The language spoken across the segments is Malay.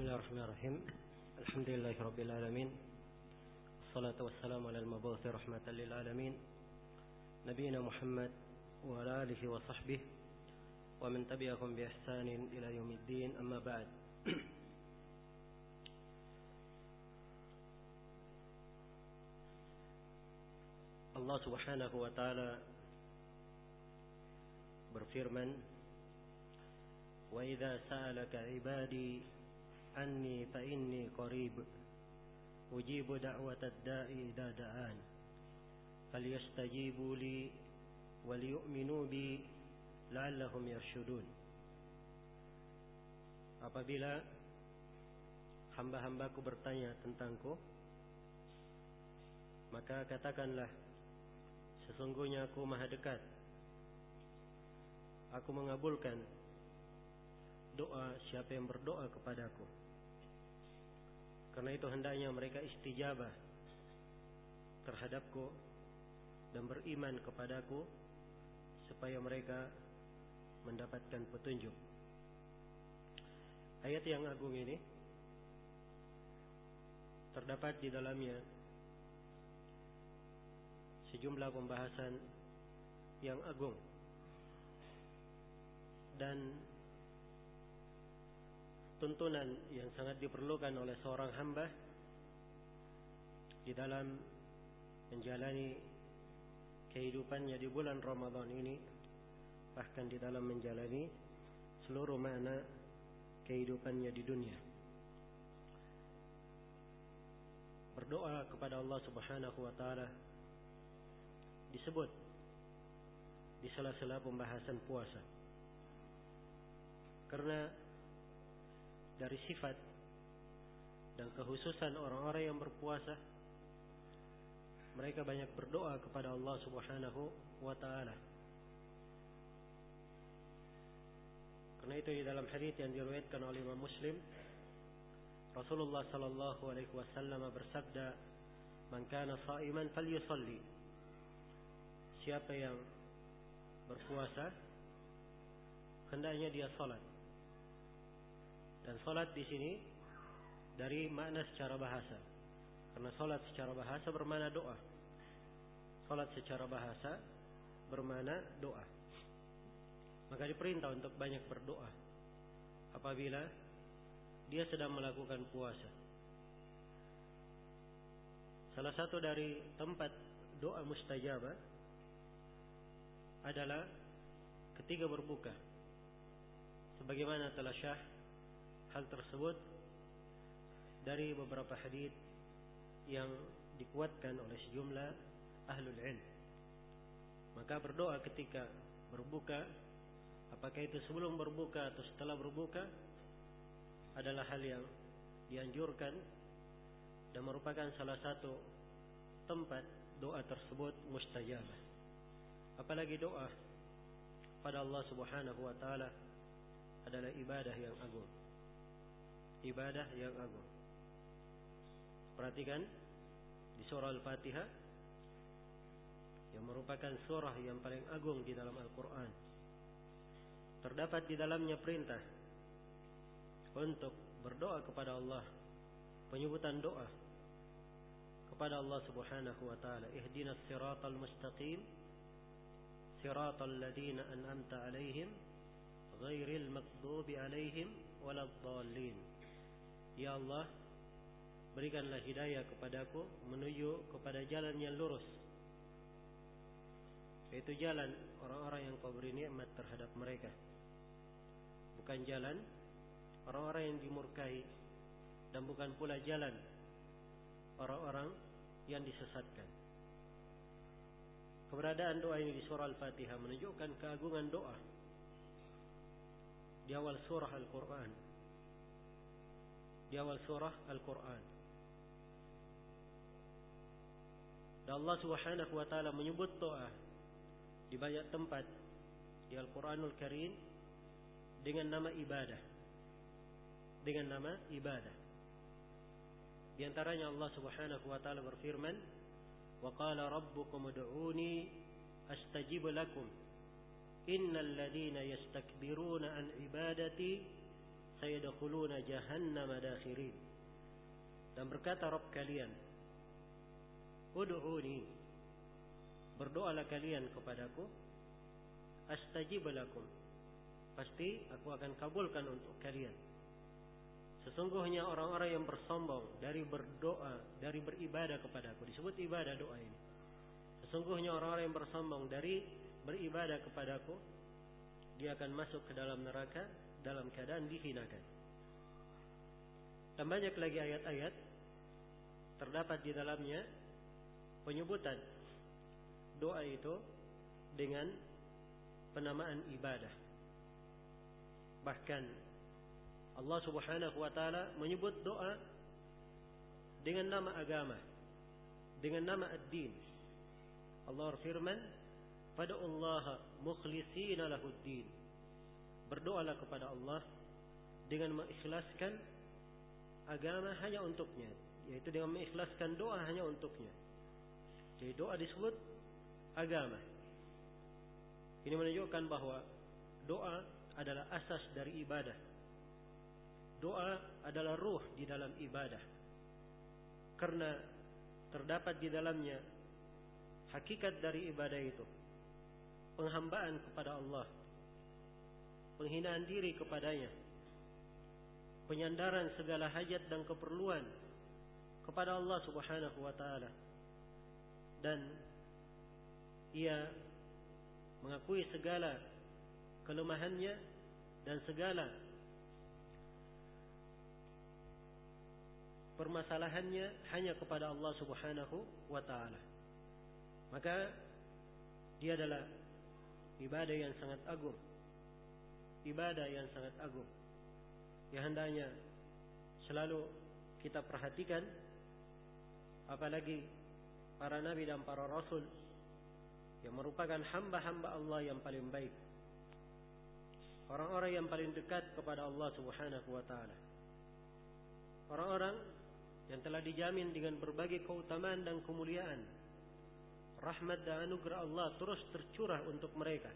بسم الله الرحمن الرحيم الحمد لله رب العالمين الصلاة والسلام على المبعوث رحمة للعالمين نبينا محمد وعلى آله وصحبه ومن تبعهم بإحسان إلى يوم الدين أما بعد Allah Subhanahu wa taala idza sa'alaka 'ibadi anni fa inni qarib. Ujibu da'watad da'i idza da'an. Falyastajibu li waliyu'minu bi la'allahum yarshudun. Apabila hamba-hambaku bertanya tentangku maka katakanlah Sesungguhnya aku maha dekat. Aku mengabulkan Doa siapa yang berdoa kepadaku Karena itu hendaknya mereka istijabah Terhadapku Dan beriman kepadaku Supaya mereka Mendapatkan petunjuk. Ayat yang agung ini Terdapat di dalamnya sejumlah pembahasan yang agung dan tuntunan yang sangat diperlukan oleh seorang hamba di dalam menjalani kehidupannya di bulan Ramadan ini bahkan di dalam menjalani seluruh makna kehidupannya di dunia berdoa kepada Allah Subhanahu wa taala disebut di sela-sela pembahasan puasa. Karena dari sifat dan kekhususan orang-orang yang berpuasa mereka banyak berdoa kepada Allah Subhanahu wa taala. Karena itu di dalam hadis yang diriwayatkan oleh Imam Muslim Rasulullah sallallahu alaihi wasallam bersabda, "Man kana sha'iman falyusalli." siapa yang berpuasa hendaknya dia salat. Dan salat di sini dari makna secara bahasa. Karena salat secara bahasa bermakna doa. Salat secara bahasa bermakna doa. Maka diperintah untuk banyak berdoa apabila dia sedang melakukan puasa. Salah satu dari tempat doa mustajabah adalah ketika berbuka. Sebagaimana telah syah hal tersebut dari beberapa hadis yang dikuatkan oleh sejumlah ahlul ilm. Maka berdoa ketika berbuka, apakah itu sebelum berbuka atau setelah berbuka, adalah hal yang dianjurkan dan merupakan salah satu tempat doa tersebut mustajabah apalagi doa pada Allah Subhanahu wa taala adalah ibadah yang agung ibadah yang agung. Perhatikan di surah Al-Fatihah yang merupakan surah yang paling agung di dalam Al-Quran. Terdapat di dalamnya perintah untuk berdoa kepada Allah, penyebutan doa kepada Allah Subhanahu wa taala, ihdinas siratal mustaqim siratal ladzina an'amta alaihim ghairil maghdubi alaihim waladhdallin. Al Ya Allah berikanlah hidayah kepadaku menuju kepada jalan yang lurus yaitu jalan orang-orang yang kau beri nikmat terhadap mereka bukan jalan orang-orang yang dimurkai dan bukan pula jalan orang-orang yang disesatkan Keberadaan doa ini di surah Al-Fatihah menunjukkan keagungan doa di awal surah Al-Quran di awal surah Al-Quran. Dan Allah Subhanahu wa taala menyebut doa di banyak tempat di Al-Qur'anul Karim dengan nama ibadah. Dengan nama ibadah. Di antaranya Allah Subhanahu wa taala berfirman, "Wa qala rabbukum ud'uni astajib lakum. Innal ladina yastakbiruna an ibadati sayadkhuluna jahannama dakhirin. Dan berkata Rabb kalian, Ud'uni Berdoalah kalian kepadaku Astajib lakum Pasti aku akan kabulkan untuk kalian Sesungguhnya orang-orang yang bersombong Dari berdoa Dari beribadah kepadaku Disebut ibadah doa ini Sesungguhnya orang-orang yang bersombong Dari beribadah kepadaku Dia akan masuk ke dalam neraka Dalam keadaan dihinakan Dan banyak lagi ayat-ayat Terdapat di dalamnya penyebutan doa itu dengan penamaan ibadah. Bahkan Allah Subhanahu wa taala menyebut doa dengan nama agama, dengan nama ad-din. Allah berfirman, "Pada Allah mukhlishina lahud-din." Berdoalah kepada Allah dengan mengikhlaskan agama hanya untuknya, yaitu dengan mengikhlaskan doa hanya untuknya. Jadi doa disebut agama. Ini menunjukkan bahawa doa adalah asas dari ibadah. Doa adalah ruh di dalam ibadah. Karena terdapat di dalamnya hakikat dari ibadah itu. Penghambaan kepada Allah. Penghinaan diri kepadanya. Penyandaran segala hajat dan keperluan kepada Allah subhanahu wa ta'ala dan ia mengakui segala kelemahannya dan segala permasalahannya hanya kepada Allah Subhanahu wa taala. Maka dia adalah ibadah yang sangat agung. Ibadah yang sangat agung. Yang hendaknya selalu kita perhatikan apalagi para nabi dan para rasul yang merupakan hamba-hamba Allah yang paling baik. Orang-orang yang paling dekat kepada Allah Subhanahu wa taala. Orang-orang yang telah dijamin dengan berbagai keutamaan dan kemuliaan. Rahmat dan anugerah Allah terus tercurah untuk mereka.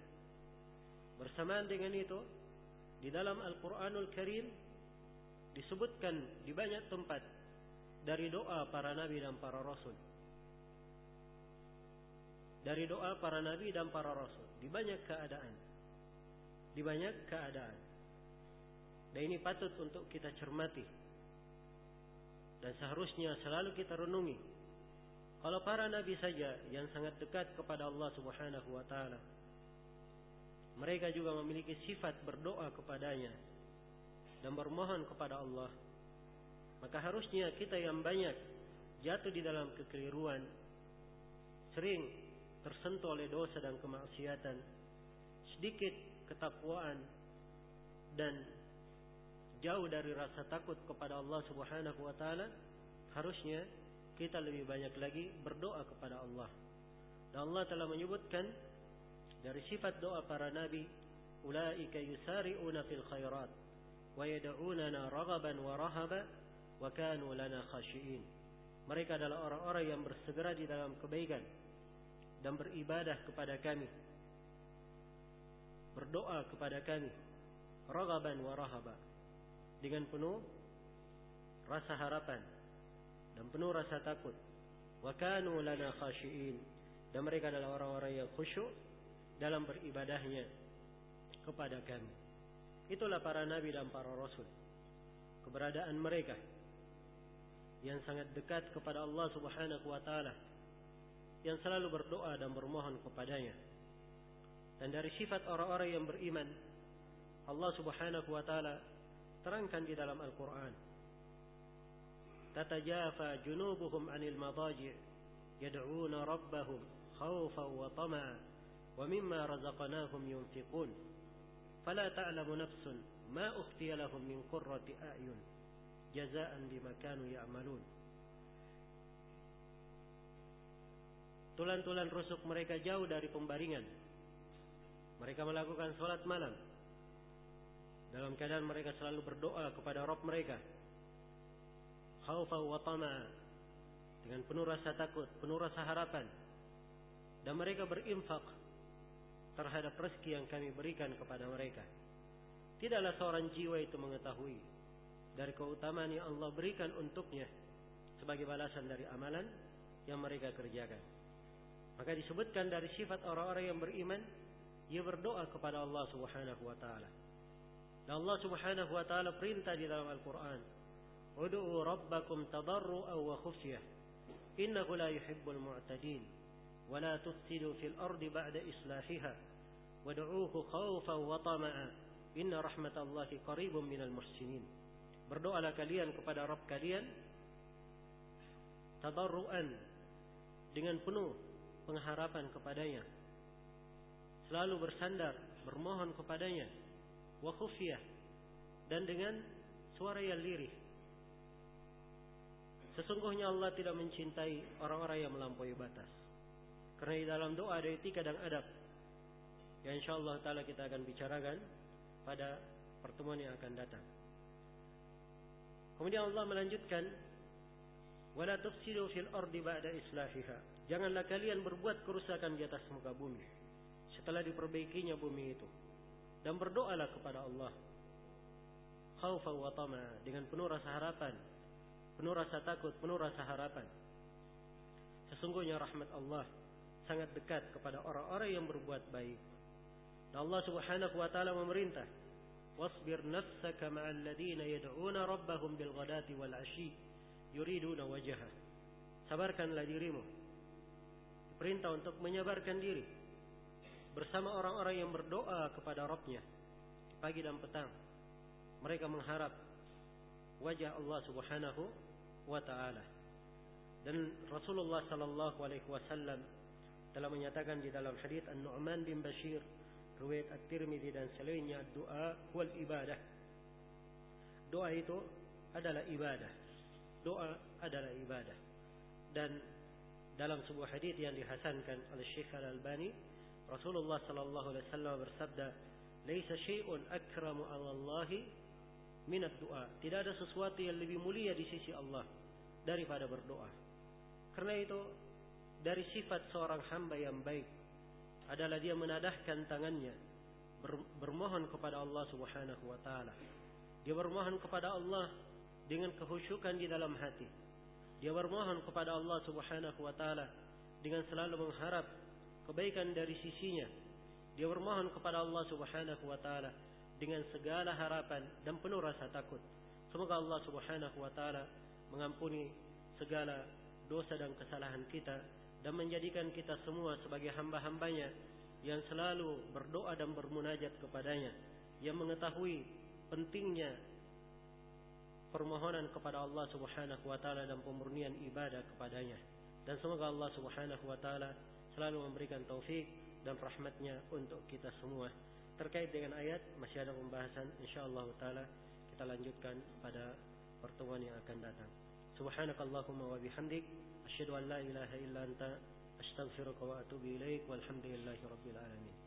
Bersamaan dengan itu, di dalam Al-Qur'anul Karim disebutkan di banyak tempat dari doa para nabi dan para rasul. Dari doa para nabi dan para rasul di banyak keadaan. Di banyak keadaan. Dan ini patut untuk kita cermati. Dan seharusnya selalu kita renungi kalau para nabi saja yang sangat dekat kepada Allah Subhanahu wa taala mereka juga memiliki sifat berdoa kepadanya dan bermohon kepada Allah maka harusnya kita yang banyak jatuh di dalam kekeliruan sering tersentuh oleh dosa dan kemaksiatan sedikit ketakwaan dan jauh dari rasa takut kepada Allah Subhanahu wa taala harusnya kita lebih banyak lagi berdoa kepada Allah. Dan Allah telah menyebutkan dari sifat doa para nabi ulaika yusari'una fil khairat wa yad'unana raghaban wa rahaba wa kanu lana khashiin. Mereka adalah orang-orang yang bersegera di dalam kebaikan dan beribadah kepada kami. Berdoa kepada kami raghaban wa rahaba. Dengan penuh rasa harapan dan penuh rasa takut wa kanu lana khashiin dan mereka adalah orang-orang yang khusyuk dalam beribadahnya kepada kami itulah para nabi dan para rasul keberadaan mereka yang sangat dekat kepada Allah Subhanahu wa taala yang selalu berdoa dan bermohon kepadanya. Dan dari sifat orang-orang yang beriman, Allah Subhanahu wa taala terangkan di dalam Al-Qur'an. 'Anil madaji' yad'una rabbahum khawfan wa tama'a wa mimma razaqnahum yunfiqun. Fala ta'lamu nafsun ma ukhfiya lahum min qurrati a'yun jazaa'an bima kanu ya'malun. Tulan-tulan rusuk mereka jauh dari pembaringan. Mereka melakukan solat malam. Dalam keadaan mereka selalu berdoa kepada Rob mereka. Khawfa wa tama'a. Dengan penuh rasa takut, penuh rasa harapan. Dan mereka berinfak terhadap rezeki yang kami berikan kepada mereka. tidaklah seorang jiwa itu mengetahui dari keutamaan yang Allah berikan untuknya sebagai balasan dari amalan yang mereka kerjakan. Maka disebutkan dari sifat orang-orang yang beriman, ia berdoa kepada Allah Subhanahu wa taala. Dan Allah Subhanahu wa taala perintah di dalam Al-Qur'an, "Ud'u rabbakum tadarruan wa khufyah, innahu la yuhibbul mu'tadin, wa la tufsidu fil ardi ba'da islahiha, wad'uuhu khawfan wa tama'a, inna rahmatallahi qaribun minal muhsinin." Berdoalah kalian kepada Rabb kalian tadarruan dengan penuh pengharapan kepadanya. Selalu bersandar bermohon kepadanya. Wa khufiyah dan dengan suara yang lirih sesungguhnya Allah tidak mencintai orang-orang yang melampaui batas. Karena di dalam doa ada etika dan adab. Yang insyaallah taala kita akan bicarakan pada pertemuan yang akan datang. Kemudian Allah melanjutkan wala tufsidu fil ardi ba'da islahiha. Janganlah kalian berbuat kerusakan di atas muka bumi setelah diperbaikinya bumi itu. Dan berdoalah kepada Allah. Khaufa wa tama dengan penuh rasa harapan penuh rasa takut penuh rasa harapan. Sesungguhnya rahmat Allah sangat dekat kepada orang-orang yang berbuat baik. Dan Allah Subhanahu wa taala memerintah wasbir nafsaka ma'al ladina yad'una rabbahum bil ghadati wal 'ashi yuriduna wajhah sabarkanlah dirimu. Perintah untuk menyabarkan diri bersama orang-orang yang berdoa kepada Rabbnya pagi dan petang. Mereka mengharap wajah Allah Subhanahu wa taala. Dan Rasulullah sallallahu alaihi wasallam telah menyatakan di dalam hadis An-Nu'man bin Bashir riwayat At-Tirmizi dan selainnya doa wal ibadah. Doa itu adalah ibadah. Doa adalah ibadah. Dan dalam sebuah hadis yang dihasankan oleh Syekh Al-Albani Rasulullah sallallahu alaihi wasallam bersabda, "Laisa syai'un akramu 'ala Allah min ad-du'a." Tidak ada sesuatu yang lebih mulia di sisi Allah daripada berdoa. Karena itu dari sifat seorang hamba yang baik adalah dia menadahkan tangannya bermohon kepada Allah Subhanahu wa taala. Dia bermohon kepada Allah dengan kehusyukan di dalam hati. Dia bermohon kepada Allah Subhanahu wa taala dengan selalu mengharap kebaikan dari sisinya. Dia bermohon kepada Allah Subhanahu wa taala dengan segala harapan dan penuh rasa takut. Semoga Allah Subhanahu wa taala mengampuni segala dosa dan kesalahan kita dan menjadikan kita semua sebagai hamba-hambanya yang selalu berdoa dan bermunajat kepadanya yang mengetahui pentingnya permohonan kepada Allah Subhanahu wa taala dan pemurnian ibadah kepadanya dan semoga Allah Subhanahu wa taala selalu memberikan taufik dan rahmatnya untuk kita semua. Terkait dengan ayat masih ada pembahasan insyaallah taala kita lanjutkan pada pertemuan yang akan datang. Subhanakallahumma wa bihamdik asyhadu an la ilaha illa anta astaghfiruka wa atubu ilaik walhamdulillahi rabbil alamin.